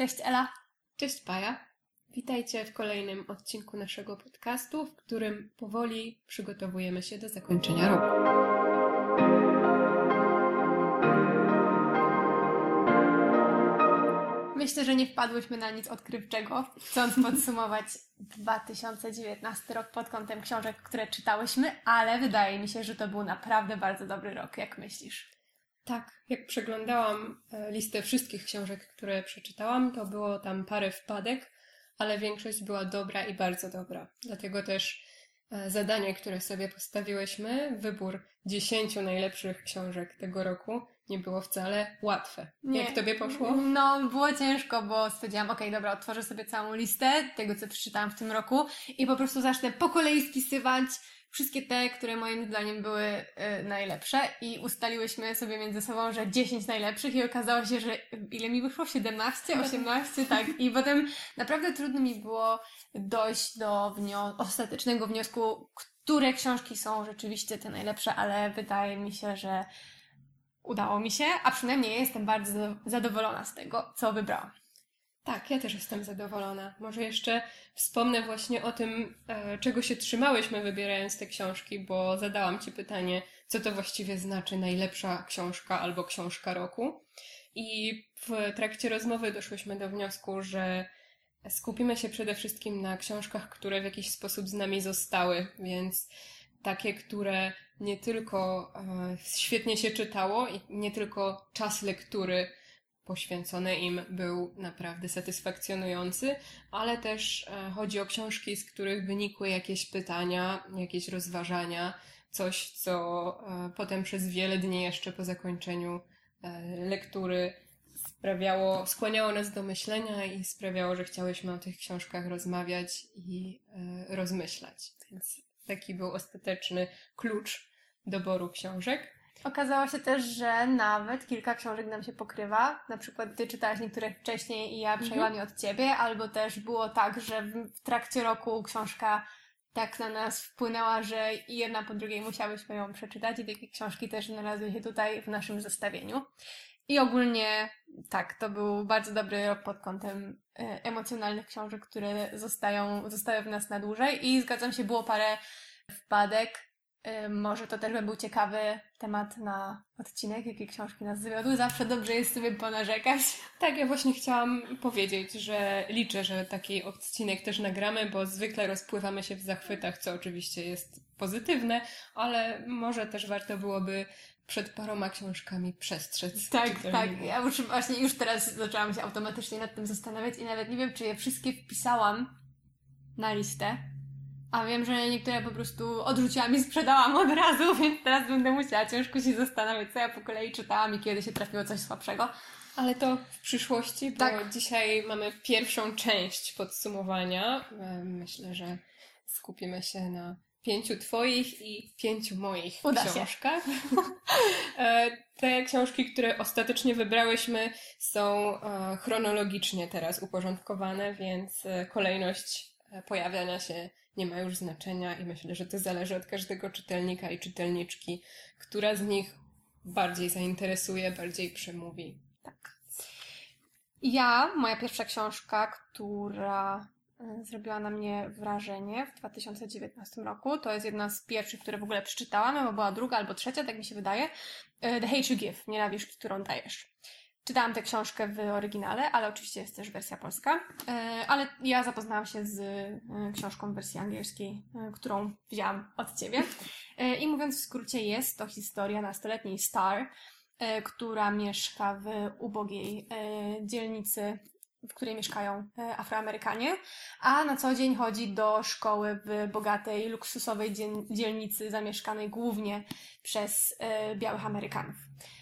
Cześć Ela. Cześć Paja. Witajcie w kolejnym odcinku naszego podcastu, w którym powoli przygotowujemy się do zakończenia roku. Myślę, że nie wpadłyśmy na nic odkrywczego, chcąc podsumować 2019 rok pod kątem książek, które czytałyśmy, ale wydaje mi się, że to był naprawdę bardzo dobry rok, jak myślisz? Tak, jak przeglądałam e, listę wszystkich książek, które przeczytałam, to było tam parę wpadek, ale większość była dobra i bardzo dobra. Dlatego też e, zadanie, które sobie postawiłyśmy, wybór 10 najlepszych książek tego roku, nie było wcale łatwe. Nie. Jak tobie poszło? No, było ciężko, bo stwierdziłam, okej, okay, dobra, otworzę sobie całą listę tego, co przeczytałam w tym roku i po prostu zacznę po kolei spisywać wszystkie te, które moim zdaniem były y, najlepsze i ustaliłyśmy sobie między sobą, że 10 najlepszych i okazało się, że ile mi wyszło? 17, 18, tak. I potem naprawdę trudno mi było dojść do wnio ostatecznego wniosku, które książki są rzeczywiście te najlepsze, ale wydaje mi się, że udało mi się, a przynajmniej jestem bardzo zadowolona z tego, co wybrałam. Tak, ja też jestem zadowolona. Może jeszcze wspomnę właśnie o tym, e, czego się trzymałyśmy wybierając te książki, bo zadałam Ci pytanie, co to właściwie znaczy najlepsza książka albo książka roku. I w trakcie rozmowy doszłyśmy do wniosku, że skupimy się przede wszystkim na książkach, które w jakiś sposób z nami zostały, więc takie, które nie tylko e, świetnie się czytało i nie tylko czas lektury poświęcony im był naprawdę satysfakcjonujący, ale też e, chodzi o książki, z których wynikły jakieś pytania, jakieś rozważania, coś, co e, potem przez wiele dni jeszcze po zakończeniu lektury sprawiało, skłaniało nas do myślenia i sprawiało, że chciałyśmy o tych książkach rozmawiać i rozmyślać. Więc taki był ostateczny klucz doboru książek. Okazało się też, że nawet kilka książek nam się pokrywa. Na przykład ty czytałaś niektóre wcześniej i ja przejęłam mhm. je od ciebie, albo też było tak, że w trakcie roku książka tak na nas wpłynęła, że jedna po drugiej musiałyśmy ją przeczytać i takie książki też znalazły się tutaj w naszym zestawieniu. I ogólnie tak, to był bardzo dobry rok pod kątem e, emocjonalnych książek, które zostają, zostały w nas na dłużej i zgadzam się, było parę wpadek, może to też by był ciekawy temat na odcinek, jakie książki nas zawiodły. Zawsze dobrze jest sobie ponarzekać. Tak, ja właśnie chciałam powiedzieć, że liczę, że taki odcinek też nagramy, bo zwykle rozpływamy się w zachwytach, co oczywiście jest pozytywne, ale może też warto byłoby przed paroma książkami przestrzec. Tak, tak. Ja już właśnie już teraz zaczęłam się automatycznie nad tym zastanawiać i nawet nie wiem, czy je wszystkie wpisałam na listę a wiem, że niektóre po prostu odrzuciłam i sprzedałam od razu, więc teraz będę musiała ciężko się zastanowić, co ja po kolei czytałam i kiedy się trafiło coś słabszego. Ale to w przyszłości, bo tak. dzisiaj mamy pierwszą część podsumowania. E, myślę, że skupimy się na pięciu Twoich i pięciu moich Uda książkach. E, te książki, które ostatecznie wybrałyśmy, są e, chronologicznie teraz uporządkowane, więc kolejność pojawiania się nie ma już znaczenia i myślę, że to zależy od każdego czytelnika i czytelniczki, która z nich bardziej zainteresuje, bardziej przemówi. Tak. Ja, moja pierwsza książka, która e, zrobiła na mnie wrażenie w 2019 roku. To jest jedna z pierwszych, które w ogóle przeczytałam, albo była druga, albo trzecia, tak mi się wydaje. E, The Hate You Give, Nienawiść, którą dajesz. Czytałam tę książkę w oryginale, ale oczywiście jest też wersja polska. E, ale ja zapoznałam się z e, książką w wersji angielskiej, e, którą wzięłam od ciebie. I mówiąc w skrócie, jest to historia nastoletniej Star, która mieszka w ubogiej dzielnicy, w której mieszkają Afroamerykanie, a na co dzień chodzi do szkoły w bogatej, luksusowej dzielnicy zamieszkanej głównie przez białych Amerykanów.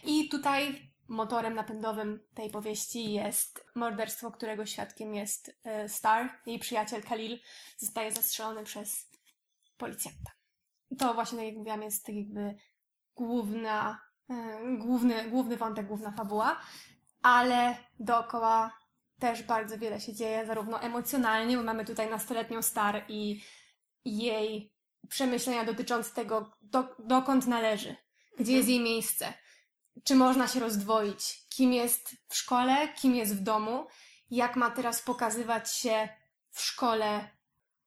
I tutaj motorem napędowym tej powieści jest morderstwo, którego świadkiem jest e, Star. Jej przyjaciel Khalil zostaje zastrzelony przez policjanta. To właśnie, tak jak mówiłam, jest tak jakby główna, e, główny, główny wątek, główna fabuła, ale dookoła też bardzo wiele się dzieje, zarówno emocjonalnie, bo mamy tutaj nastoletnią Star i jej przemyślenia dotyczące tego, do, dokąd należy, gdzie jest jej miejsce czy można się rozdwoić, kim jest w szkole, kim jest w domu. jak ma teraz pokazywać się w szkole,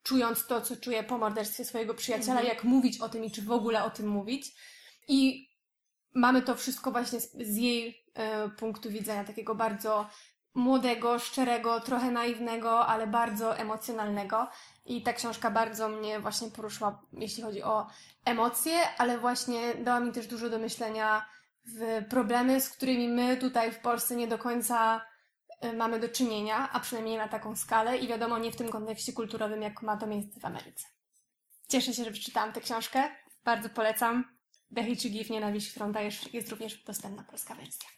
czując to, co czuje po morderstwie swojego przyjaciela, Mhm. jak mówić o tym i czy w ogóle o tym mówić. I mamy to wszystko właśnie z, z jej e, punktu widzenia, takiego bardzo młodego, szczerego, trochę naiwnego, ale bardzo emocjonalnego. I ta książka bardzo mnie właśnie poruszyła, jeśli chodzi o emocje, ale właśnie dała mi też dużo do myślenia w problemy, z którymi my tutaj w Polsce nie do końca y, mamy do czynienia, a przynajmniej na taką skalę i wiadomo, nie w tym kontekście kulturowym, jak ma to miejsce w Ameryce. Cieszę się, że przeczytałam tę książkę. Bardzo polecam. The You Give, Nienawiść, którą jest również dostępna polska wersja.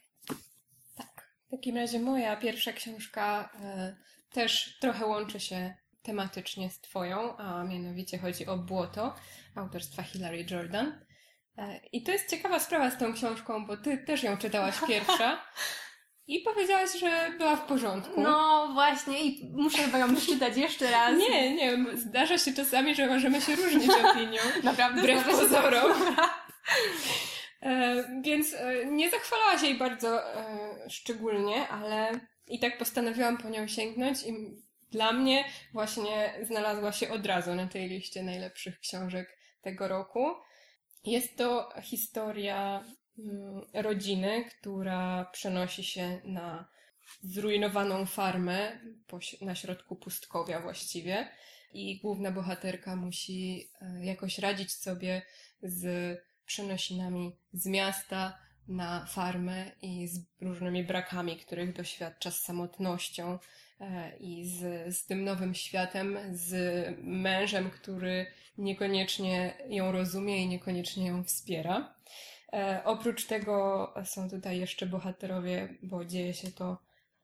W takim razie moja pierwsza książka e, też trochę łączy się tematycznie z Twoją, a mianowicie chodzi o Błoto autorstwa Hilary Jordan. E, I to jest ciekawa sprawa z tą książką, bo Ty też ją czytałaś pierwsza i powiedziałaś, że była w porządku. No właśnie, i muszę chyba ją przeczytać jeszcze raz. Nie, nie, zdarza się czasami, że możemy się różnić opinią. Naprawdę? Wbrew pozorom. E, więc e, nie zachwalałaś jej bardzo e, szczególnie, ale i tak postanowiłam po nią sięgnąć i dla mnie właśnie znalazła się od razu na tej liście najlepszych książek tego roku. Jest to historia mm, rodziny, która przenosi się na zrujnowaną farmę na środku pustkowia właściwie. I główna bohaterka musi e, jakoś radzić sobie z przenosinami z miasta na farmę i z różnymi brakami, których doświadcza z samotnością i z, z tym nowym światem, z mężem, który niekoniecznie ją rozumie i niekoniecznie ją wspiera. E, oprócz tego są tutaj jeszcze bohaterowie, bo dzieje się to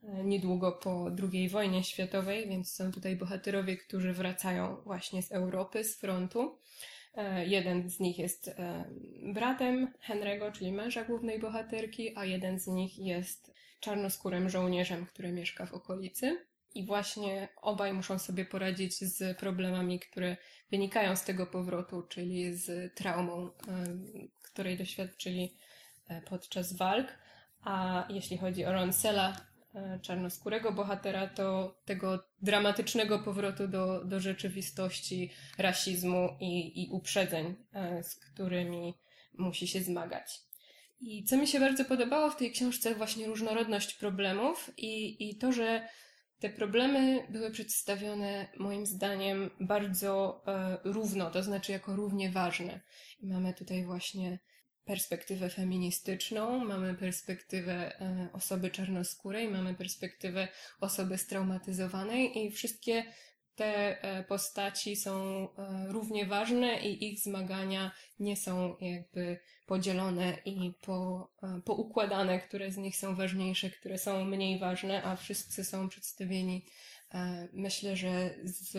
e, niedługo po II wojnie światowej, więc są tutaj bohaterowie, którzy wracają właśnie z Europy, z frontu. E, Jeden z nich jest e, bratem Henry'ego, czyli męża głównej bohaterki, a jeden z nich jest czarnoskórym żołnierzem, który mieszka w okolicy. I właśnie obaj muszą sobie poradzić z problemami, które wynikają z tego powrotu, czyli z traumą, której doświadczyli e, podczas walk. A jeśli chodzi o Ronsela, e, czarnoskórego bohatera, to tego dramatycznego powrotu do, do rzeczywistości, rasizmu i, i uprzedzeń, e, z którymi musi się zmagać. I co mi się bardzo podobało w tej książce, właśnie różnorodność problemów i, i to, że te problemy były przedstawione moim zdaniem bardzo e, równo, to znaczy jako równie ważne. I mamy tutaj właśnie perspektywę feministyczną, mamy perspektywę e, osoby czarnoskórej, mamy perspektywę osoby straumatyzowanej i wszystkie te e, postaci są e, równie ważne i ich zmagania nie są jakby podzielone i po, e, poukładane, które z nich są ważniejsze, które są mniej ważne, a wszyscy są przedstawieni myślę, że z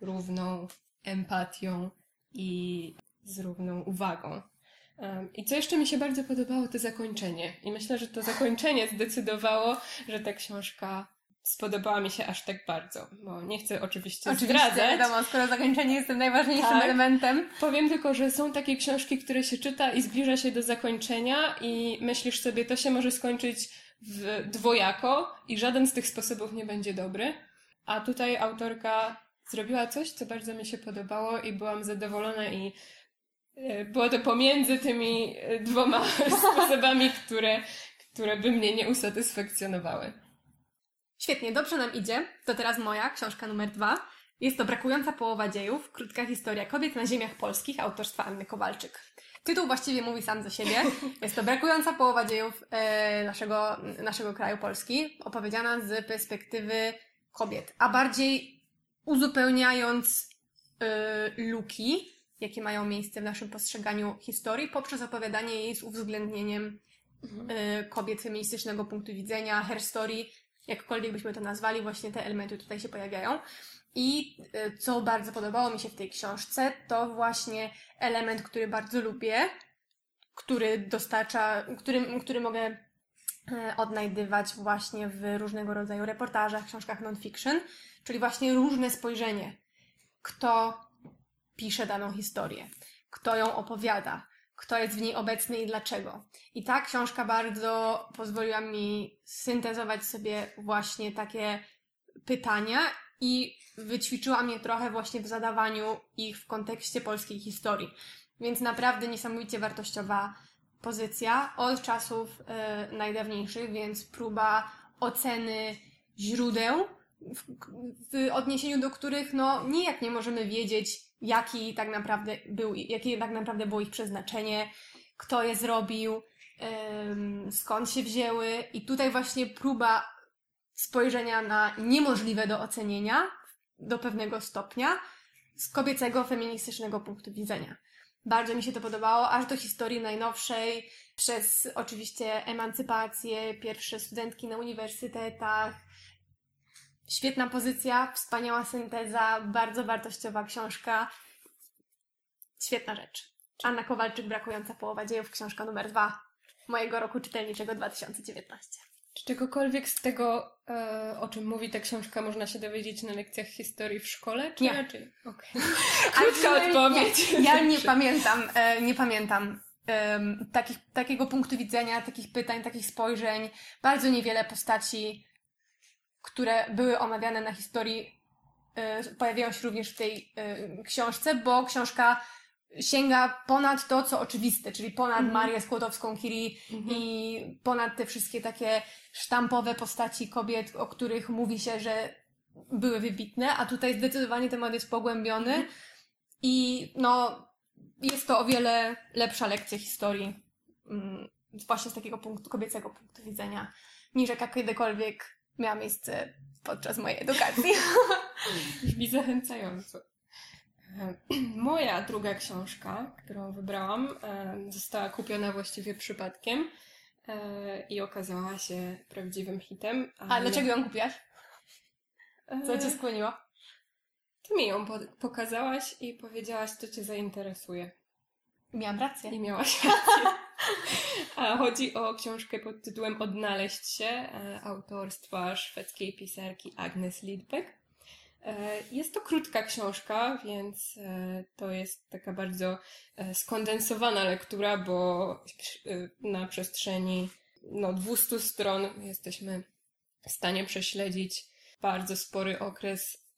równą empatią i z równą uwagą. I co jeszcze mi się bardzo podobało, to zakończenie. I myślę, że to zakończenie zdecydowało, że ta książka spodobała mi się aż tak bardzo. Bo nie chcę oczywiście, Oczywiście, zdradzać. wiadomo, skoro zakończenie jest tym najważniejszym Tak. elementem. Powiem tylko, że są takie książki, które się czyta i zbliża się do zakończenia i myślisz sobie, to się może skończyć w dwojako i żaden z tych sposobów nie będzie dobry. A tutaj autorka zrobiła coś, co bardzo mi się podobało i byłam zadowolona i e, było to pomiędzy tymi e, dwoma sposobami, które, które by mnie nie usatysfakcjonowały. Świetnie, dobrze nam idzie. To teraz moja książka numer dwa. Jest to Brakująca połowa dziejów, krótka historia kobiet na ziemiach polskich autorstwa Anny Kowalczyk. Tytuł właściwie mówi sam za siebie. Jest to brakująca połowa dziejów e, naszego, naszego kraju Polski, opowiedziana z perspektywy kobiet, a bardziej uzupełniając e, luki, jakie mają miejsce w naszym postrzeganiu historii, poprzez opowiadanie jej z uwzględnieniem e, kobiet feministycznego punktu widzenia, her story, jakkolwiek byśmy to nazwali, właśnie te elementy tutaj się pojawiają. I e, co bardzo podobało mi się w tej książce, to właśnie element, który bardzo lubię, który dostarcza, który, który mogę e, odnajdywać właśnie w różnego rodzaju reportażach, książkach non-fiction, czyli właśnie różne spojrzenie. Kto pisze daną historię, kto ją opowiada, kto jest w niej obecny i dlaczego. I ta książka bardzo pozwoliła mi syntezować sobie właśnie takie pytania i wyćwiczyła mnie trochę właśnie w zadawaniu ich w kontekście polskiej historii. Więc naprawdę niesamowicie wartościowa pozycja od czasów e, najdawniejszych, więc próba oceny źródeł, w, w odniesieniu do których no nijak nie możemy wiedzieć, jaki tak naprawdę był, jakie tak naprawdę było ich przeznaczenie, kto je zrobił, skąd się wzięły. I tutaj właśnie próba spojrzenia na niemożliwe do ocenienia do pewnego stopnia z kobiecego, feministycznego punktu widzenia. Bardzo mi się to podobało, aż do historii najnowszej, przez oczywiście emancypację, pierwsze studentki na uniwersytetach. Świetna pozycja, wspaniała synteza, bardzo wartościowa książka. Świetna rzecz. Anna Kowalczyk, Brakująca połowa dziejów, książka numer dwa mojego roku czytelniczego 2019. Czy czegokolwiek z tego, e, o czym mówi ta książka, można się dowiedzieć na lekcjach historii w szkole? Czy Nie. raczej? Okej. Krótka odpowiedź. Nie, ja nie pamiętam, e, nie pamiętam em, takich, takiego punktu widzenia, takich pytań, takich spojrzeń. Bardzo niewiele postaci, które były omawiane na historii, e, pojawiają się również w tej e, książce, bo książka sięga ponad to, co oczywiste, czyli ponad Mhm. Marię Skłodowską-Curie Mhm. i ponad te wszystkie takie sztampowe postaci kobiet, o których mówi się, że były wybitne, a tutaj zdecydowanie temat jest pogłębiony Mhm. i no jest to o wiele lepsza lekcja historii mm, właśnie z takiego punktu, kobiecego punktu widzenia, niż jaka kiedykolwiek miała miejsce podczas mojej edukacji. Brzmi zachęcająco. Moja druga książka, którą wybrałam, e, została kupiona właściwie przypadkiem e, i okazała się prawdziwym hitem. A dlaczego ją kupiłaś? Co E, cię skłoniło? Ty mi ją po- pokazałaś i powiedziałaś, to cię zainteresuje. Miałam rację. I miałaś rację. A chodzi o książkę pod tytułem Odnaleźć się e, autorstwa szwedzkiej pisarki Agnes Lidbeck. E, Jest to krótka książka, więc e, to jest taka bardzo skondensowana lektura, bo na przestrzeni no, 200 stron jesteśmy w stanie prześledzić bardzo spory okres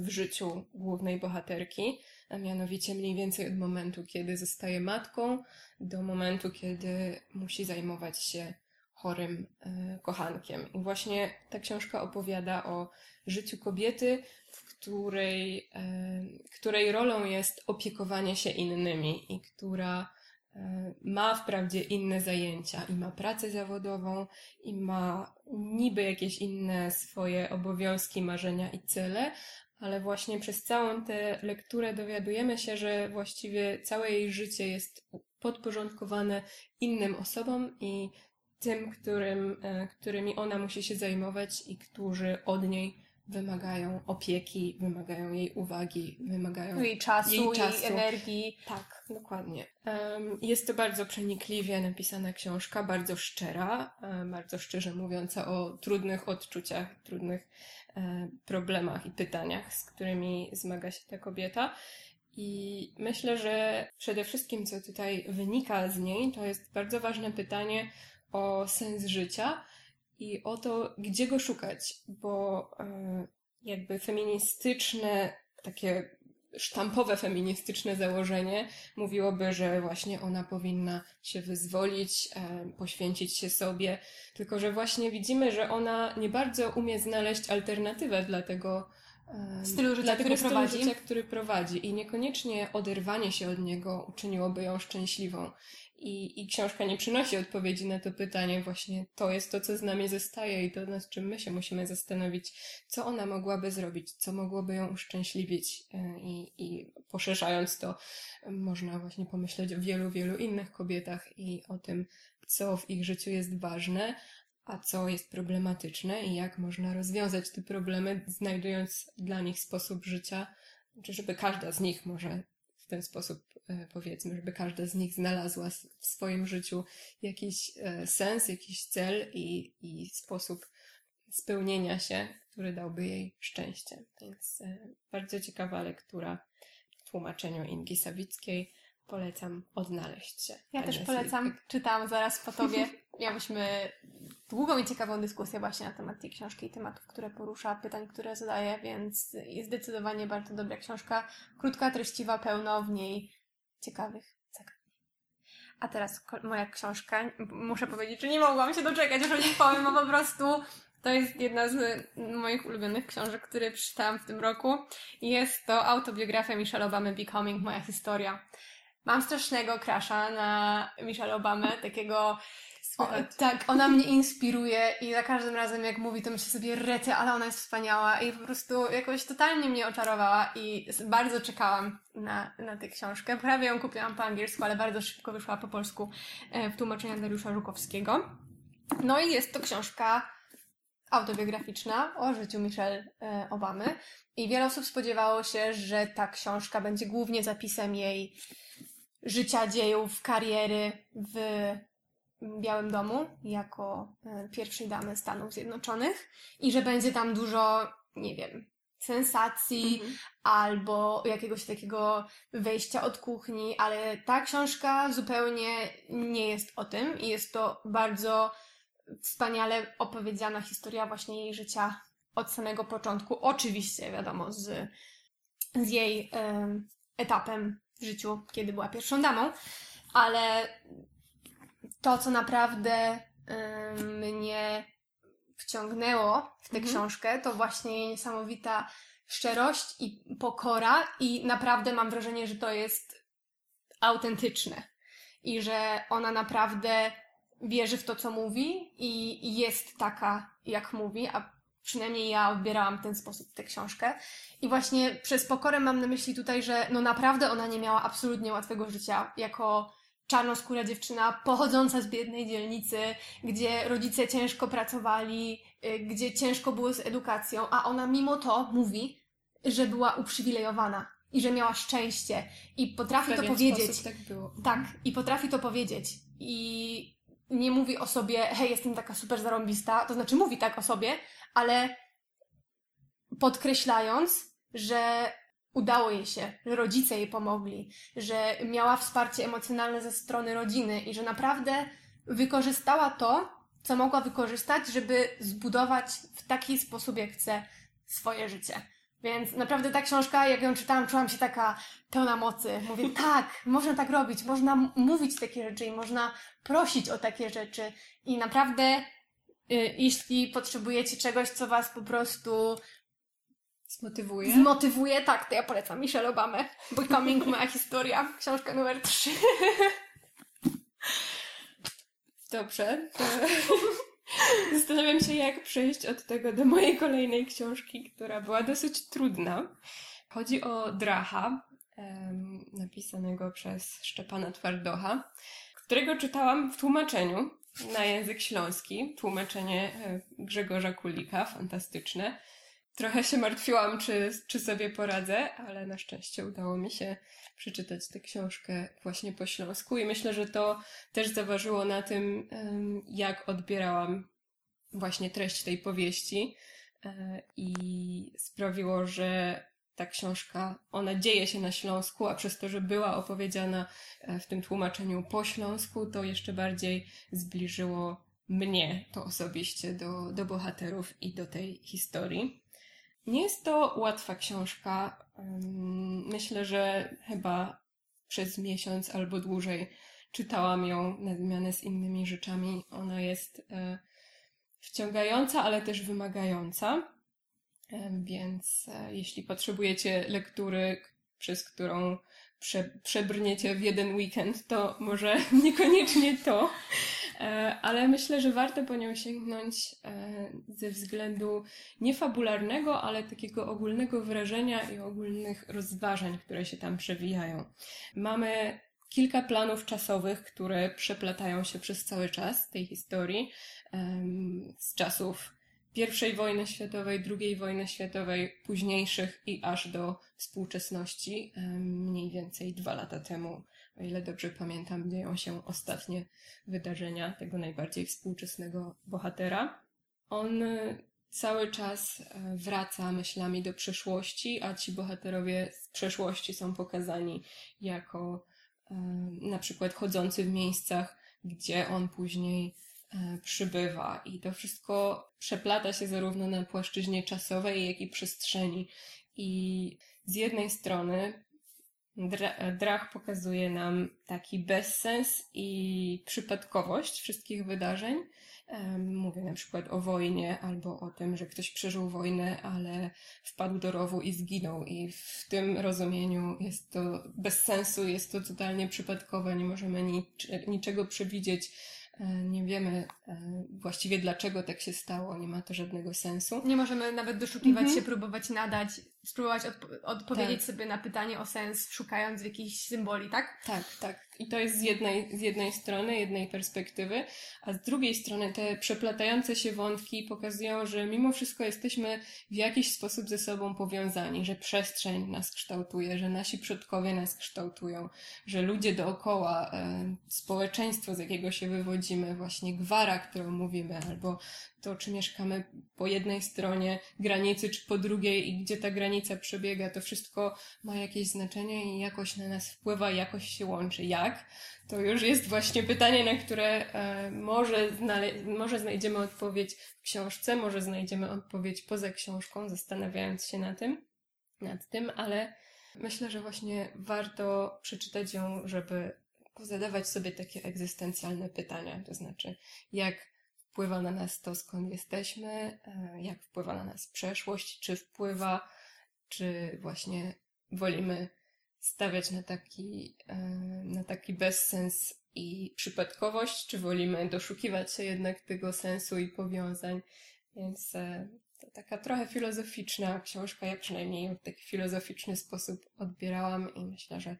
w życiu głównej bohaterki, a mianowicie mniej więcej od momentu, kiedy zostaje matką, do momentu, kiedy musi zajmować się chorym e, kochankiem. I właśnie ta książka opowiada o życiu kobiety, w której, e, której rolą jest opiekowanie się innymi i która e, ma wprawdzie inne zajęcia i ma pracę zawodową i ma niby jakieś inne swoje obowiązki, marzenia i cele, ale właśnie przez całą tę lekturę dowiadujemy się, że właściwie całe jej życie jest podporządkowane innym osobom i tym, którym, e, którymi ona musi się zajmować i którzy od niej wymagają opieki, wymagają jej uwagi, wymagają Jej czasu, jej, Jej czasu. energii. tak, dokładnie. Jest to bardzo przenikliwie napisana książka, bardzo szczera, e, bardzo szczerze mówiąca o trudnych odczuciach, trudnych problemach i pytaniach, z którymi zmaga się ta kobieta. I myślę, że przede wszystkim, co tutaj wynika z niej, to jest bardzo ważne pytanie o sens życia i o to, gdzie go szukać, bo e, jakby feministyczne, takie sztampowe feministyczne założenie mówiłoby, że właśnie ona powinna się wyzwolić, e, poświęcić się sobie, tylko że właśnie widzimy, że ona nie bardzo umie znaleźć alternatywę dla tego e, Stylu życia, dla tego który stylu prowadzi. życia, który prowadzi i niekoniecznie oderwanie się od niego uczyniłoby ją szczęśliwą. I, I książka nie przynosi odpowiedzi na to pytanie, właśnie to jest to, co z nami zostaje i to, nad czym my się musimy zastanowić, co ona mogłaby zrobić, co mogłoby ją uszczęśliwić e, i, i poszerzając to, można właśnie pomyśleć o wielu, wielu innych kobietach i o tym, co w ich życiu jest ważne, a co jest problematyczne i jak można rozwiązać te problemy, znajdując dla nich sposób życia, czy żeby każda z nich może ten sposób, e, powiedzmy, żeby każda z nich znalazła w swoim życiu jakiś e, sens, jakiś cel i, i sposób spełnienia się, który dałby jej szczęście. Więc e, bardzo ciekawa lektura w tłumaczeniu Ingi Sawickiej. Polecam odnaleźć się. Ja też polecam, czytam zaraz po tobie. Miałyśmy długą i ciekawą dyskusję właśnie na temat tej książki i tematów, które porusza, pytań, które zadaje, więc jest zdecydowanie bardzo dobra książka. Krótka, treściwa, pełno w niej ciekawych zagadnień. A teraz moja książka. Muszę powiedzieć, że nie mogłam się doczekać, że o niej powiem, bo po prostu to jest jedna z moich ulubionych książek, które przeczytałam w tym roku. Jest to autobiografia Michelle Obamy Becoming, moja historia. Mam strasznego crusha na Michelle Obamę, takiego... O, tak, ona mnie inspiruje i za każdym razem jak mówi, to myślę sobie rety, ale ona jest wspaniała i po prostu jakoś totalnie mnie oczarowała i bardzo czekałam na, na tę książkę. Prawie ją kupiłam po angielsku, ale bardzo szybko wyszła po polsku e, w tłumaczeniu Dariusza Żukowskiego. No i jest to książka autobiograficzna o życiu Michelle e, Obamy i wiele osób spodziewało się, że ta książka będzie głównie zapisem jej życia, dziejów, kariery w Białym Domu jako e, pierwszej damy Stanów Zjednoczonych i że będzie tam dużo, nie wiem, sensacji Mhm. albo jakiegoś takiego wejścia od kuchni, ale ta książka zupełnie nie jest o tym i jest to bardzo wspaniale opowiedziana historia właśnie jej życia od samego początku. Oczywiście, wiadomo, z, z jej em, etapem w życiu, kiedy była pierwszą damą, ale to, co naprawdę mnie wciągnęło w tę Mhm. książkę, to właśnie jej niesamowita szczerość i pokora i naprawdę mam wrażenie, że to jest autentyczne i że ona naprawdę wierzy w to, co mówi i i jest taka, jak mówi, a przynajmniej ja odbierałam w ten sposób tę książkę. I właśnie przez pokorę mam na myśli tutaj, że no naprawdę ona nie miała absolutnie łatwego życia jako czarnoskóra dziewczyna pochodząca z biednej dzielnicy, gdzie rodzice ciężko pracowali, y, gdzie ciężko było z edukacją, a ona mimo to mówi, że była uprzywilejowana i że miała szczęście i potrafi to powiedzieć. tak było. Tak, i potrafi to powiedzieć. I nie mówi o sobie, hej, jestem taka super zarąbista, to znaczy mówi tak o sobie, ale podkreślając, że udało jej się, że rodzice jej pomogli, że miała wsparcie emocjonalne ze strony rodziny i że naprawdę wykorzystała to, co mogła wykorzystać, żeby zbudować w taki sposób, jak chce swoje życie. Więc naprawdę ta książka, jak ją czytałam, czułam się taka pełna mocy. Mówię, tak, można tak robić, można mówić takie rzeczy i można prosić o takie rzeczy. I naprawdę, y, jeśli potrzebujecie czegoś, co was po prostu Zmotywuje. zmotywuje, tak, to ja polecam Michelle Obamę. Becoming, moja historia, książka numer 3. Dobrze. To... Zastanawiam się, jak przejść od tego do mojej kolejnej książki, która była dosyć trudna. Chodzi o Dracha, napisanego przez Szczepana Twardocha, którego czytałam w tłumaczeniu na język śląski. Tłumaczenie e, Grzegorza Kulika, fantastyczne. Trochę się martwiłam, czy, czy sobie poradzę, ale na szczęście udało mi się przeczytać tę książkę właśnie po śląsku i myślę, że to też zaważyło na tym, jak odbierałam właśnie treść tej powieści e, i sprawiło, że ta książka, ona dzieje się na Śląsku, a przez to, że była opowiedziana e, w tym tłumaczeniu po śląsku, to jeszcze bardziej zbliżyło mnie to osobiście do, do bohaterów i do tej historii. Nie jest to łatwa książka. Myślę, że chyba przez miesiąc albo dłużej czytałam ją na zmianę z innymi rzeczami. Ona jest e, wciągająca, ale też wymagająca. Więc e, jeśli potrzebujecie lektury, przez którą prze, przebrniecie w jeden weekend, to może niekoniecznie to. E, Ale myślę, że warto po nią sięgnąć e, ze względu nie fabularnego, ale takiego ogólnego wrażenia i ogólnych rozważań, które się tam przewijają. Mamy kilka planów czasowych, które przeplatają się przez cały czas tej historii, z czasów I wojny światowej, II wojny światowej, późniejszych i aż do współczesności, mniej więcej dwa lata temu, o ile dobrze pamiętam, dzieją się ostatnie wydarzenia tego najbardziej współczesnego bohatera. On y, cały czas e, wraca myślami do przeszłości, a ci bohaterowie z przeszłości są pokazani jako na przykład chodzący w miejscach, gdzie on później przybywa. I to wszystko przeplata się zarówno na płaszczyźnie czasowej, jak i przestrzeni. I z jednej strony Drach pokazuje nam taki bezsens i przypadkowość wszystkich wydarzeń. Mówię na przykład o wojnie albo o tym, że ktoś przeżył wojnę, ale wpadł do rowu i zginął. I w tym rozumieniu jest to bez sensu, jest to totalnie przypadkowe, nie możemy nic, niczego przewidzieć E, nie wiemy e, właściwie dlaczego tak się stało, nie ma to żadnego sensu. Nie możemy nawet doszukiwać mhm. się, próbować nadać, spróbować odp- odpowiedzieć tak. sobie na pytanie o sens, szukając jakichś symboli, tak? Tak, tak. I to jest z jednej, z jednej strony, jednej perspektywy, a z drugiej strony te przeplatające się wątki pokazują, że mimo wszystko jesteśmy w jakiś sposób ze sobą powiązani, że przestrzeń nas kształtuje, że nasi przodkowie nas kształtują, że ludzie dookoła, e, społeczeństwo, z jakiego się wywodzimy, właśnie gwara, którą mówimy, albo to, czy mieszkamy po jednej stronie granicy, czy po drugiej i gdzie ta granica przebiega, to wszystko ma jakieś znaczenie i jakoś na nas wpływa, jakoś się łączy. Jak? To już jest właśnie pytanie, na które e, może, może znajdziemy odpowiedź w książce, może znajdziemy odpowiedź poza książką, zastanawiając się na tym, nad tym, ale myślę, że właśnie warto przeczytać ją, żeby zadawać sobie takie egzystencjalne pytania, to znaczy jak wpływa na nas to, skąd jesteśmy, e, jak wpływa na nas przeszłość, czy wpływa, czy właśnie wolimy stawiać na taki, e, na taki bezsens i przypadkowość, czy wolimy doszukiwać się jednak tego sensu i powiązań. Więc e, to taka trochę filozoficzna książka, ja przynajmniej w taki filozoficzny sposób odbierałam i myślę, że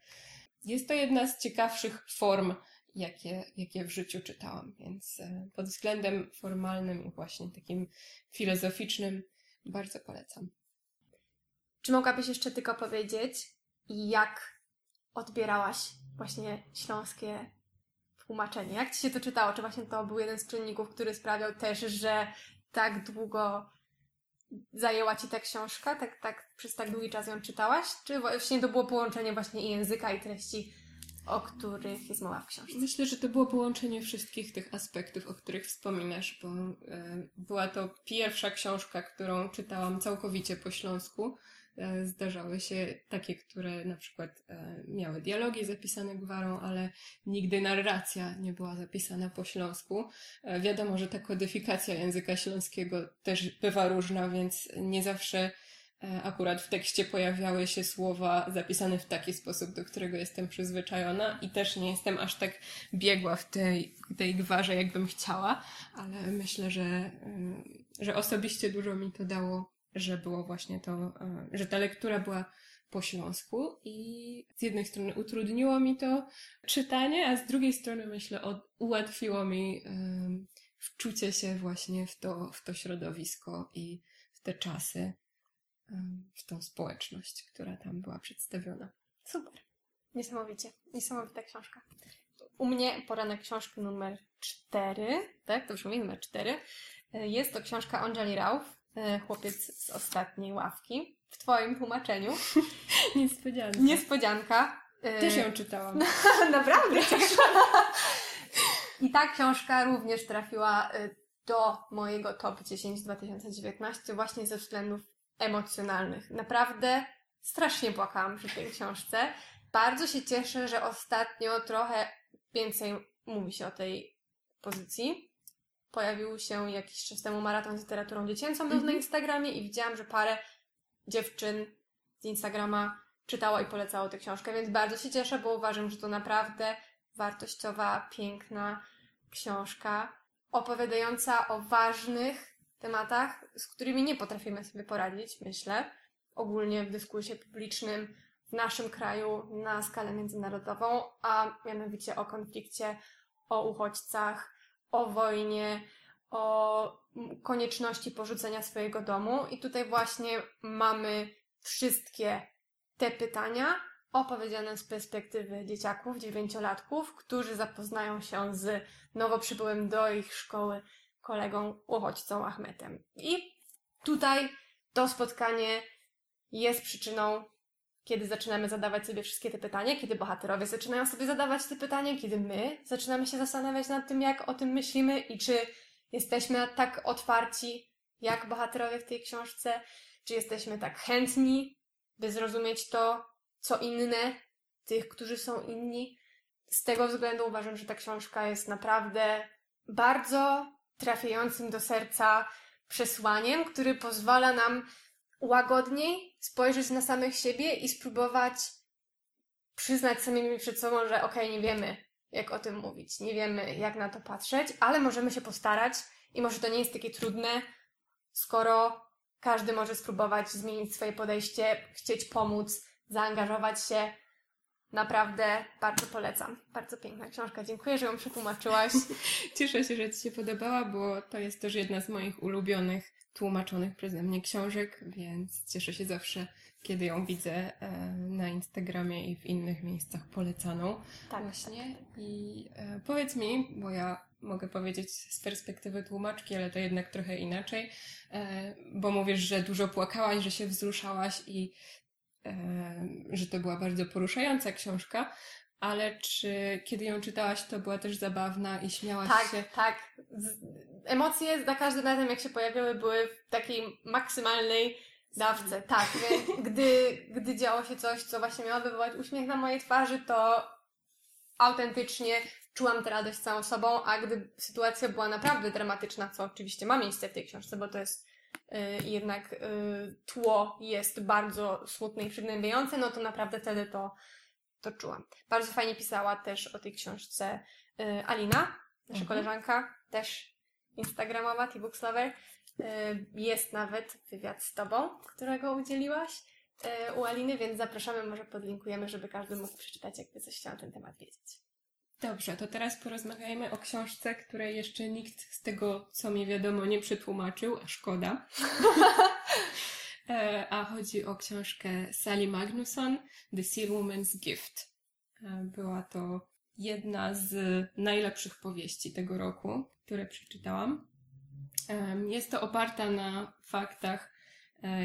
jest to jedna z ciekawszych form jakie, jakie w życiu czytałam. Więc e, pod względem formalnym i właśnie takim filozoficznym bardzo polecam. Czy mogłabyś jeszcze tylko powiedzieć, jak odbierałaś właśnie śląskie tłumaczenie? Jak ci się to czytało? Czy właśnie to był jeden z czynników, który sprawiał też, że tak długo zajęła ci ta książka? Tak, tak przez tak długi czas ją czytałaś? Czy właśnie to było połączenie właśnie i języka, i treści o których jest mowa w książce. Myślę, że to było połączenie wszystkich tych aspektów, o których wspominasz, bo e, była to pierwsza książka, którą czytałam całkowicie po śląsku. E, zdarzały się takie, które na przykład e, miały dialogi zapisane gwarą, ale nigdy narracja nie była zapisana po śląsku. Wiadomo, że ta kodyfikacja języka śląskiego też bywa różna, więc nie zawsze akurat w tekście pojawiały się słowa zapisane w taki sposób, do którego jestem przyzwyczajona i też nie jestem aż tak biegła w tej, tej gwarze, jakbym chciała, ale myślę, że, e, że osobiście dużo mi to dało, że było właśnie to, e, że ta lektura była po śląsku i z jednej strony utrudniło mi to czytanie, a z drugiej strony myślę ułatwiło mi wczucie się właśnie w to, w to środowisko i w te czasy w tą społeczność, która tam była przedstawiona. Super. Niesamowicie. Niesamowita książka. U mnie poranek książki numer 4, tak? To już mówię, numer 4. Jest to książka Anjali Rauf, e, chłopiec z ostatniej ławki. W Twoim tłumaczeniu. Niespodzianka. Niespodzianka. E, Też ją czytałam. Naprawdę? I ta książka również trafiła e, do mojego top 10 2019 właśnie ze względów emocjonalnych. Naprawdę strasznie płakałam przy tej książce. Bardzo się cieszę, że ostatnio trochę więcej mówi się o tej pozycji. Pojawił się jakiś czas temu maraton z literaturą dziecięcą mm -hmm. na Instagramie i widziałam, że parę dziewczyn z Instagrama czytało i polecało tę książkę, więc bardzo się cieszę, bo uważam, że to naprawdę wartościowa, piękna książka opowiadająca o ważnych tematach, z którymi nie potrafimy sobie poradzić, myślę, ogólnie w dyskursie publicznym w naszym kraju na skalę międzynarodową, a mianowicie o konflikcie, o uchodźcach, o wojnie, o konieczności porzucenia swojego domu. I tutaj właśnie mamy wszystkie te pytania opowiedziane z perspektywy dzieciaków, dziewięciolatków, którzy zapoznają się z nowo przybyłym do ich szkoły kolegą uchodźcą Ahmetem. I tutaj to spotkanie jest przyczyną kiedy zaczynamy zadawać sobie wszystkie te pytania, kiedy bohaterowie zaczynają sobie zadawać te pytania, kiedy my zaczynamy się zastanawiać nad tym, jak o tym myślimy i czy jesteśmy tak otwarci, jak bohaterowie w tej książce, czy jesteśmy tak chętni, by zrozumieć to, co inne, tych, którzy są inni. Z tego względu uważam, że ta książka jest naprawdę bardzo trafiającym do serca przesłaniem, który pozwala nam łagodniej spojrzeć na samych siebie i spróbować przyznać samymi przed sobą, że okej, okay, nie wiemy, jak o tym mówić, nie wiemy, jak na to patrzeć, ale możemy się postarać i może to nie jest takie trudne, skoro każdy może spróbować zmienić swoje podejście, chcieć pomóc, zaangażować się. Naprawdę bardzo polecam. Bardzo piękna książka. Dziękuję, że ją przetłumaczyłaś. Cieszę się, że Ci się podobała, bo to jest też jedna z moich ulubionych tłumaczonych przeze mnie książek, więc cieszę się zawsze, kiedy ją widzę e, na Instagramie i w innych miejscach polecaną. Tak. Właśnie. I e, powiedz mi, bo ja mogę powiedzieć z perspektywy tłumaczki, ale to jednak trochę inaczej, e, bo mówisz, że dużo płakałaś, że się wzruszałaś i że to była bardzo poruszająca książka, ale czy kiedy ją czytałaś, to była też zabawna i śmiałaś tak, się? Tak, tak. Emocje za każdym razem, jak się pojawiały, były w takiej maksymalnej dawce. Tak, gdy, gdy działo się coś, co właśnie miało wywołać uśmiech na mojej twarzy, to autentycznie czułam tę radość całą sobą, a gdy sytuacja była naprawdę dramatyczna, co oczywiście ma miejsce w tej książce, bo to jest jednak yy, tło jest bardzo smutne i przygnębiające, no to naprawdę wtedy to to czułam. Bardzo fajnie pisała też o tej książce y, Alina, nasza mhm. koleżanka, też instagramowa, t-books lover. Y, jest nawet wywiad z Tobą, którego udzieliłaś y, u Aliny, więc zapraszamy, może podlinkujemy, żeby każdy mógł przeczytać, jakby coś chciał na ten temat wiedzieć. Dobrze, to teraz porozmawiajmy o książce, której jeszcze nikt z tego, co mi wiadomo, nie przetłumaczył, a szkoda. E, a chodzi o książkę Sally Magnusson, The Seal Woman's Gift. E, była to jedna z najlepszych powieści tego roku, które przeczytałam. E, jest to oparta na faktach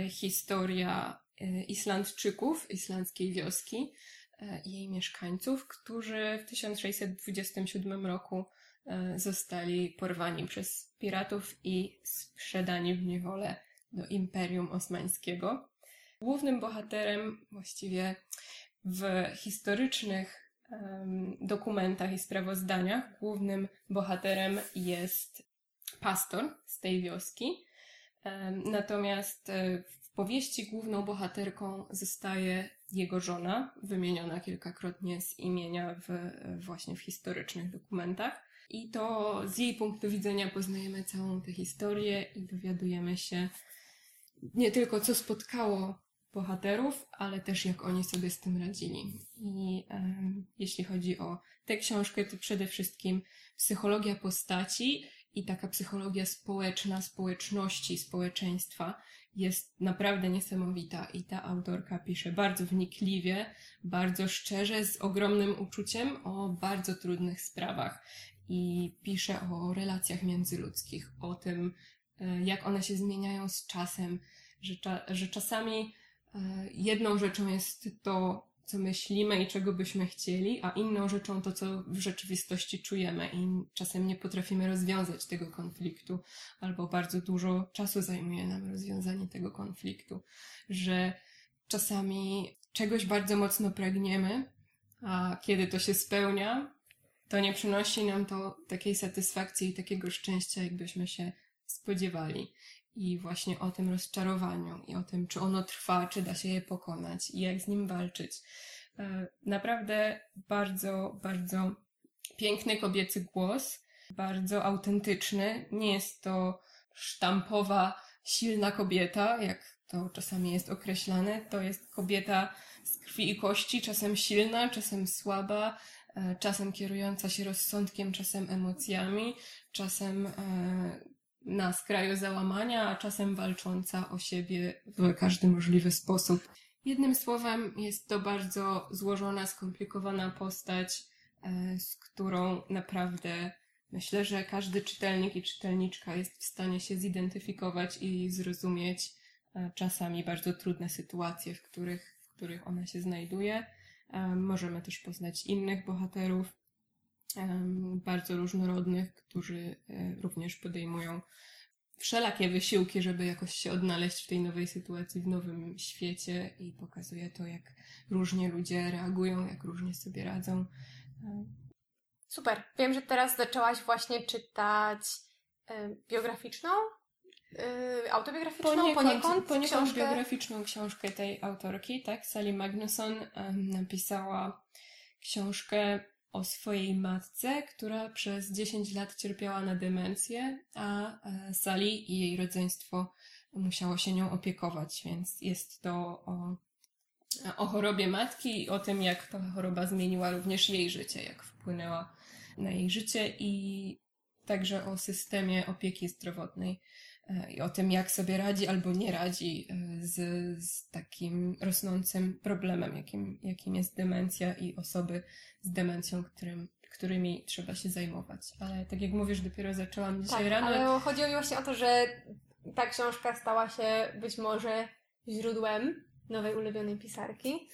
historia Islandczyków, islandzkiej wioski jej mieszkańców, którzy w 1627 roku zostali porwani przez piratów i sprzedani w niewolę do Imperium Osmańskiego. Głównym bohaterem właściwie w historycznych um, dokumentach i sprawozdaniach, głównym bohaterem jest pastor z tej wioski. Natomiast e, w powieści główną bohaterką zostaje jego żona, wymieniona kilkakrotnie z imienia w, właśnie w historycznych dokumentach. I to z jej punktu widzenia poznajemy całą tę historię i dowiadujemy się nie tylko co spotkało bohaterów, ale też jak oni sobie z tym radzili. I e, jeśli chodzi o tę książkę, to przede wszystkim psychologia postaci i taka psychologia społeczna, społeczności, społeczeństwa jest naprawdę niesamowita i ta autorka pisze bardzo wnikliwie, bardzo szczerze, z ogromnym uczuciem o bardzo trudnych sprawach i pisze o relacjach międzyludzkich, o tym, E, jak one się zmieniają z czasem, że, że czasami e, jedną rzeczą jest to, co myślimy i czego byśmy chcieli, a inną rzeczą to, co w rzeczywistości czujemy i czasem nie potrafimy rozwiązać tego konfliktu, albo bardzo dużo czasu zajmuje nam rozwiązanie tego konfliktu, że czasami czegoś bardzo mocno pragniemy, a kiedy to się spełnia, to nie przynosi nam to takiej satysfakcji i takiego szczęścia, jakbyśmy się spodziewali. I właśnie o tym rozczarowaniu i o tym, czy ono trwa, czy da się je pokonać i jak z nim walczyć. E, naprawdę bardzo, bardzo piękny kobiecy głos, bardzo autentyczny. Nie jest to sztampowa, silna kobieta, jak to czasami jest określane. To jest kobieta z krwi i kości, czasem silna, czasem słaba, e, czasem kierująca się rozsądkiem, czasem emocjami, czasem e, na skraju załamania, a czasem walcząca o siebie w każdy możliwy sposób. Jednym słowem, jest to bardzo złożona, skomplikowana postać, e, z którą naprawdę myślę, że każdy czytelnik i czytelniczka jest w stanie się zidentyfikować i zrozumieć e, czasami bardzo trudne sytuacje, w których, w których ona się znajduje. Możemy też poznać innych bohaterów, bardzo różnorodnych, którzy e, również podejmują wszelakie wysiłki, żeby jakoś się odnaleźć w tej nowej sytuacji, w nowym świecie i pokazuje to, jak różnie ludzie reagują, jak różnie sobie radzą. Super. Wiem, że teraz zaczęłaś właśnie czytać biograficzną, y, autobiograficzną, poniekąd, poniekąd, poniekąd książkę. biograficzną książkę tej autorki, tak? Sally Magnusson napisała książkę o swojej matce, która przez 10 lat cierpiała na demencję, a Sally i jej rodzeństwo musiało się nią opiekować, więc jest to o, o chorobie matki i o tym, jak ta choroba zmieniła również jej życie, jak wpłynęła na jej życie i także o systemie opieki zdrowotnej. e, i o tym, jak sobie radzi albo nie radzi e, z, z takim rosnącym problemem, jakim, jakim jest demencja i osoby z demencją, którym, którymi trzeba się zajmować. Ale tak jak mówisz, dopiero zaczęłam dzisiaj tak, rano. Ale chodziło mi właśnie o to, że ta książka stała się być może źródłem nowej ulubionej pisarki.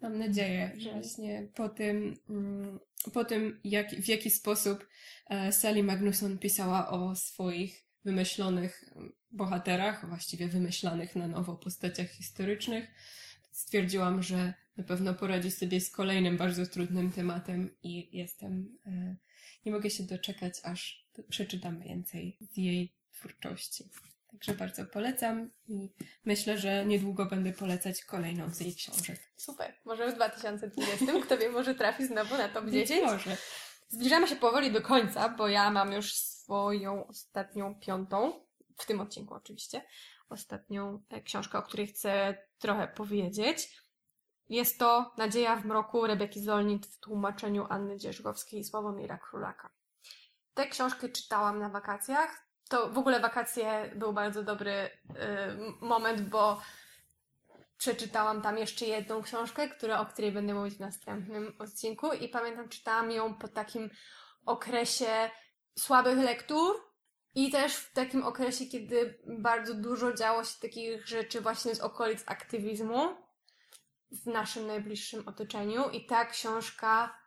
Mam nadzieję, że właśnie po tym, mm, po tym jak, w jaki sposób e, Sally Magnusson pisała o swoich wymyślonych bohaterach, właściwie wymyślanych na nowo postaciach historycznych, stwierdziłam, że na pewno poradzi sobie z kolejnym bardzo trudnym tematem i jestem, e, nie mogę się doczekać, aż przeczytam więcej z jej twórczości. Także bardzo polecam i myślę, że niedługo będę polecać kolejną z jej książek. Super. Może w 2020 kto wie, może trafi znowu na top 10? może. Zbliżamy się powoli do końca, bo ja mam już swoją ostatnią piątą, w tym odcinku oczywiście, ostatnią e, książkę, o której chcę trochę powiedzieć. Jest to Nadzieja w mroku Rebeki Zolnit w tłumaczeniu Anny Dzierżgowskiej i Sławomira Królaka. Tę książkę czytałam na wakacjach to w ogóle wakacje był bardzo dobry y, moment, bo przeczytałam tam jeszcze jedną książkę, która, o której będę mówić w następnym odcinku i pamiętam, czytałam ją po takim okresie słabych lektur i też w takim okresie, kiedy bardzo dużo działo się takich rzeczy właśnie z okolic aktywizmu w naszym najbliższym otoczeniu i ta książka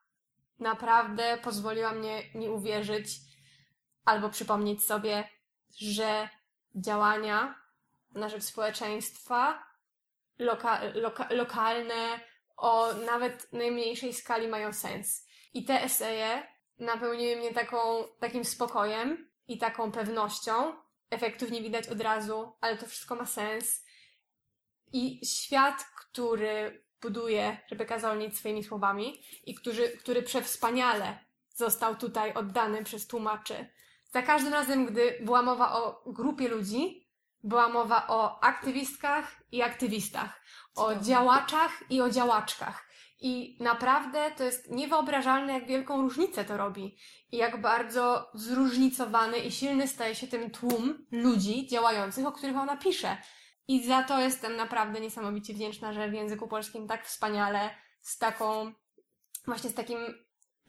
naprawdę pozwoliła mnie nie uwierzyć albo przypomnieć sobie, że działania na rzecz społeczeństwa loka, loka, lokalne o nawet najmniejszej skali mają sens. I te eseje napełniły mnie taką, takim spokojem i taką pewnością. Efektów nie widać od razu, ale to wszystko ma sens. I świat, który buduje Rebeka Zolnic swoimi słowami i który, który przewspaniale został tutaj oddany przez tłumaczy, za każdym razem, gdy była mowa o grupie ludzi, była mowa o aktywistkach i aktywistach, o działaczach i o działaczkach. I naprawdę to jest niewyobrażalne, jak wielką różnicę to robi. I jak bardzo zróżnicowany i silny staje się tym tłum ludzi działających, o których ona pisze. I za to jestem naprawdę niesamowicie wdzięczna, że w języku polskim tak wspaniale, z taką, właśnie z takim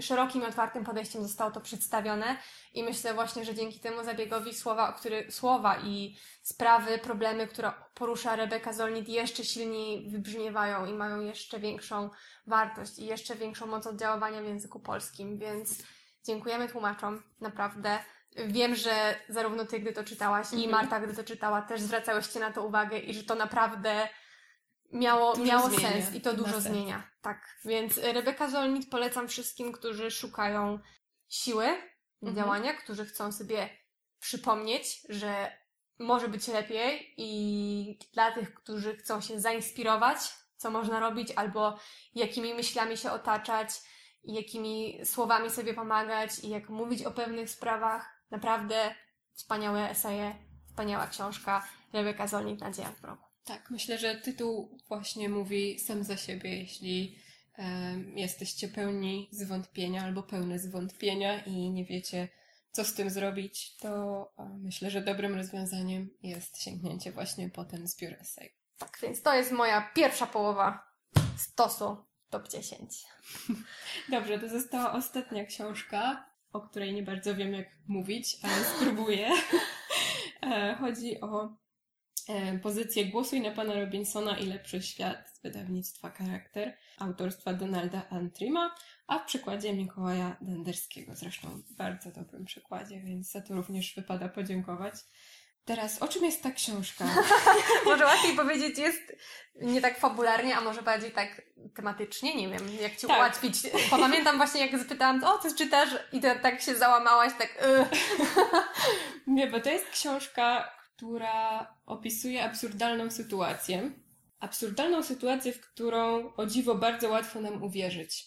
szerokim, otwartym podejściem zostało to przedstawione i myślę właśnie, że dzięki temu zabiegowi słowa, który, słowa i sprawy, problemy, które porusza Rebeka Zolnit jeszcze silniej wybrzmiewają i mają jeszcze większą wartość i jeszcze większą moc oddziaływania w języku polskim, więc dziękujemy tłumaczom, naprawdę. Wiem, że zarówno ty, gdy to czytałaś i mhm. Marta, gdy to czytała, też zwracałyście na to uwagę i że to naprawdę miało, miało sens i to dużo zmienia. Tak, więc Rebeka Zolnit polecam wszystkim, którzy szukają siły mhm. działania, którzy chcą sobie przypomnieć, że może być lepiej i dla tych, którzy chcą się zainspirować, co można robić, albo jakimi myślami się otaczać, jakimi słowami sobie pomagać i jak mówić o pewnych sprawach. Naprawdę wspaniałe eseje, wspaniała książka. Rebeka Zolnit, Nadzieja w progu. Tak, myślę, że tytuł właśnie mówi sam za siebie, jeśli jesteście pełni zwątpienia albo pełne zwątpienia i nie wiecie, co z tym zrobić, to myślę, że dobrym rozwiązaniem jest sięgnięcie właśnie po ten zbiór esej. Tak, więc to jest moja pierwsza połowa stosu top 10. Dobrze, to została ostatnia książka, o której nie bardzo wiem, jak mówić, ale spróbuję. E, chodzi o e, pozycję Głosuj na pana Robinsona i lepszy świat z wydawnictwa Charakter autorstwa Donalda Antrima, a w przykładzie Mikołaja Denderskiego, zresztą w bardzo dobrym przykładzie, więc za to również wypada podziękować. Teraz, o czym jest ta książka? może łatwiej powiedzieć jest nie tak fabularnie, a może bardziej tak tematycznie, nie wiem, jak Ci Tak. ułatwić. Pamiętam właśnie, jak zapytałam, o, co czytasz? I to tak się załamałaś, tak, y. Nie, bo to jest książka, która opisuje absurdalną sytuację. Absurdalną sytuację, w którą o dziwo bardzo łatwo nam uwierzyć.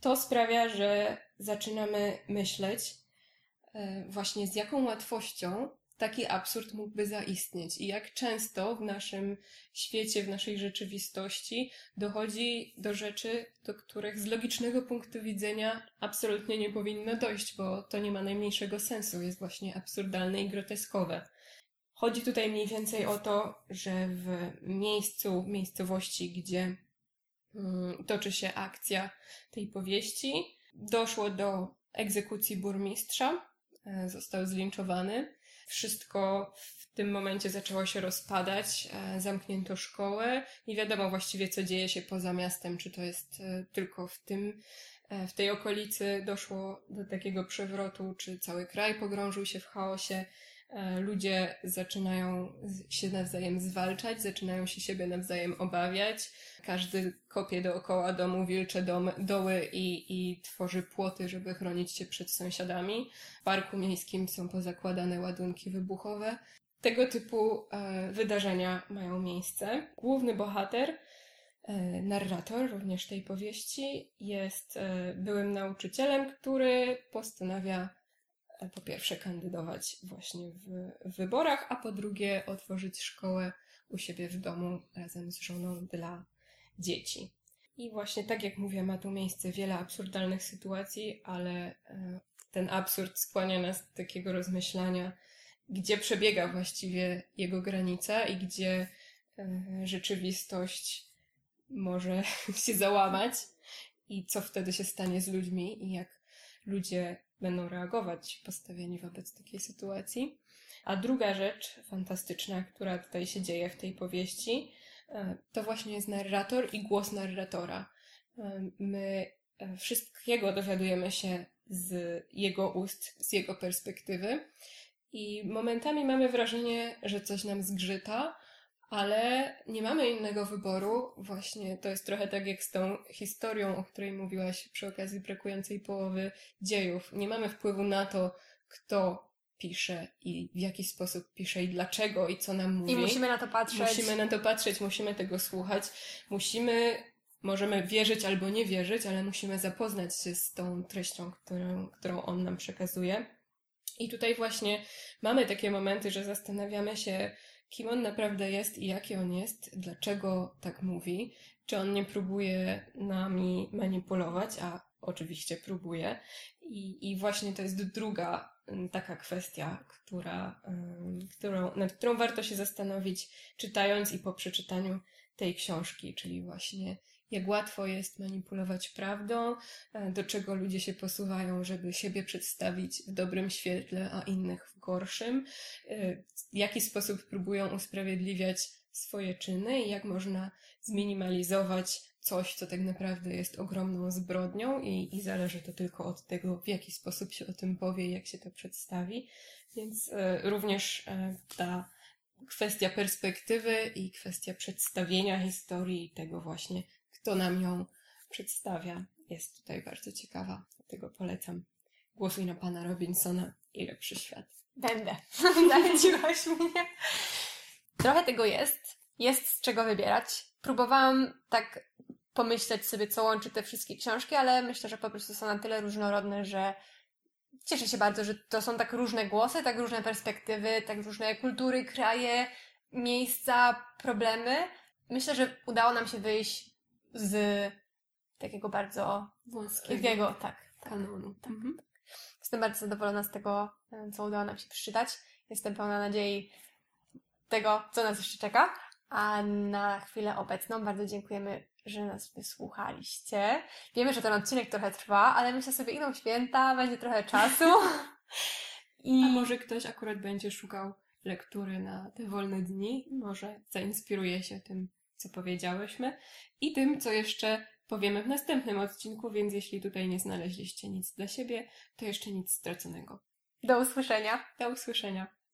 To sprawia, że zaczynamy myśleć e, właśnie z jaką łatwością taki absurd mógłby zaistnieć i jak często w naszym świecie, w naszej rzeczywistości dochodzi do rzeczy, do których z logicznego punktu widzenia absolutnie nie powinno dojść, bo to nie ma najmniejszego sensu, jest właśnie absurdalne i groteskowe. Chodzi tutaj mniej więcej o to, że w miejscu, miejscowości, gdzie mm, toczy się akcja tej powieści, doszło do egzekucji burmistrza, e, został zlinczowany. Wszystko w tym momencie zaczęło się rozpadać, e, zamknięto szkołę. Nie wiadomo właściwie, co dzieje się poza miastem, czy to jest e, tylko w tym, w tej okolicy doszło do takiego przewrotu, czy cały kraj pogrążył się w chaosie. E, Ludzie zaczynają się nawzajem zwalczać, zaczynają się siebie nawzajem obawiać. Każdy kopie dookoła domu wilcze dom, doły i, i tworzy płoty, żeby chronić się przed sąsiadami. W parku miejskim są pozakładane ładunki wybuchowe. Tego typu e, wydarzenia mają miejsce. Główny bohater, e, narrator również tej powieści, jest e, byłym nauczycielem, który postanawia po pierwsze kandydować właśnie w, wyborach, a po drugie otworzyć szkołę u siebie w domu razem z żoną dla dzieci. I właśnie tak jak mówię, ma tu miejsce wiele absurdalnych sytuacji, ale e, ten absurd skłania nas do takiego rozmyślania, gdzie przebiega właściwie jego granica i gdzie e, rzeczywistość może się załamać i co wtedy się stanie z ludźmi i jak ludzie będą reagować postawieni wobec takiej sytuacji. A druga rzecz fantastyczna, która tutaj się dzieje w tej powieści, e, to właśnie jest narrator i głos narratora. E, My e, wszystkiego dowiadujemy się z jego ust, z jego perspektywy i momentami mamy wrażenie, że coś nam zgrzyta, ale nie mamy innego wyboru. Właśnie to jest trochę tak jak z tą historią, o której mówiłaś przy okazji brakującej połowy dziejów. Nie mamy wpływu na to, kto pisze i w jaki sposób pisze i dlaczego i co nam mówi. I musimy na to patrzeć. Musimy na to patrzeć, musimy tego słuchać, musimy, możemy wierzyć albo nie wierzyć, ale musimy zapoznać się z tą treścią, którą, którą on nam przekazuje. I tutaj właśnie mamy takie momenty, że zastanawiamy się, kim on naprawdę jest i jaki on jest, dlaczego tak mówi, czy on nie próbuje nami manipulować, a oczywiście próbuje. I, i właśnie to jest druga mm, taka kwestia, która, którą, nad którą warto się zastanowić, czytając i po przeczytaniu tej książki, czyli właśnie jak łatwo jest manipulować prawdą, e, do czego ludzie się posuwają, żeby siebie przedstawić w dobrym świetle, a innych w gorszym, e, w jaki sposób próbują usprawiedliwiać swoje czyny i jak można zminimalizować coś, co tak naprawdę jest ogromną zbrodnią i, i zależy to tylko od tego, w jaki sposób się o tym powie jak się to przedstawi. Więc e, również e, ta kwestia perspektywy i kwestia przedstawienia historii tego właśnie, kto nam ją przedstawia, jest tutaj bardzo ciekawa. Dlatego polecam. Głosuj na pana Robinsona i lepszy świat. Będę. Zachęciłaś mnie. Trochę tego jest. Jest z czego wybierać. Próbowałam tak pomyśleć sobie, co łączy te wszystkie książki, ale myślę, że po prostu są na tyle różnorodne, że cieszę się bardzo, że to są tak różne głosy, tak różne perspektywy, tak różne kultury, kraje, miejsca, problemy. Myślę, że udało nam się wyjść z takiego bardzo Wąskiego tak, tak. kanonu. Mhm. Jestem bardzo zadowolona z tego, co udało nam się przeczytać. Jestem pełna nadziei tego, co nas jeszcze czeka. A na chwilę obecną bardzo dziękujemy, że nas wysłuchaliście. Wiemy, że ten odcinek trochę trwa, ale myślę sobie, idą święta, będzie trochę czasu. I A może ktoś akurat będzie szukał lektury na te wolne dni. Może zainspiruje się tym, co powiedziałyśmy i tym, co jeszcze powiemy w następnym odcinku, więc jeśli tutaj nie znaleźliście nic dla siebie, to jeszcze nic straconego. Do usłyszenia. Do usłyszenia.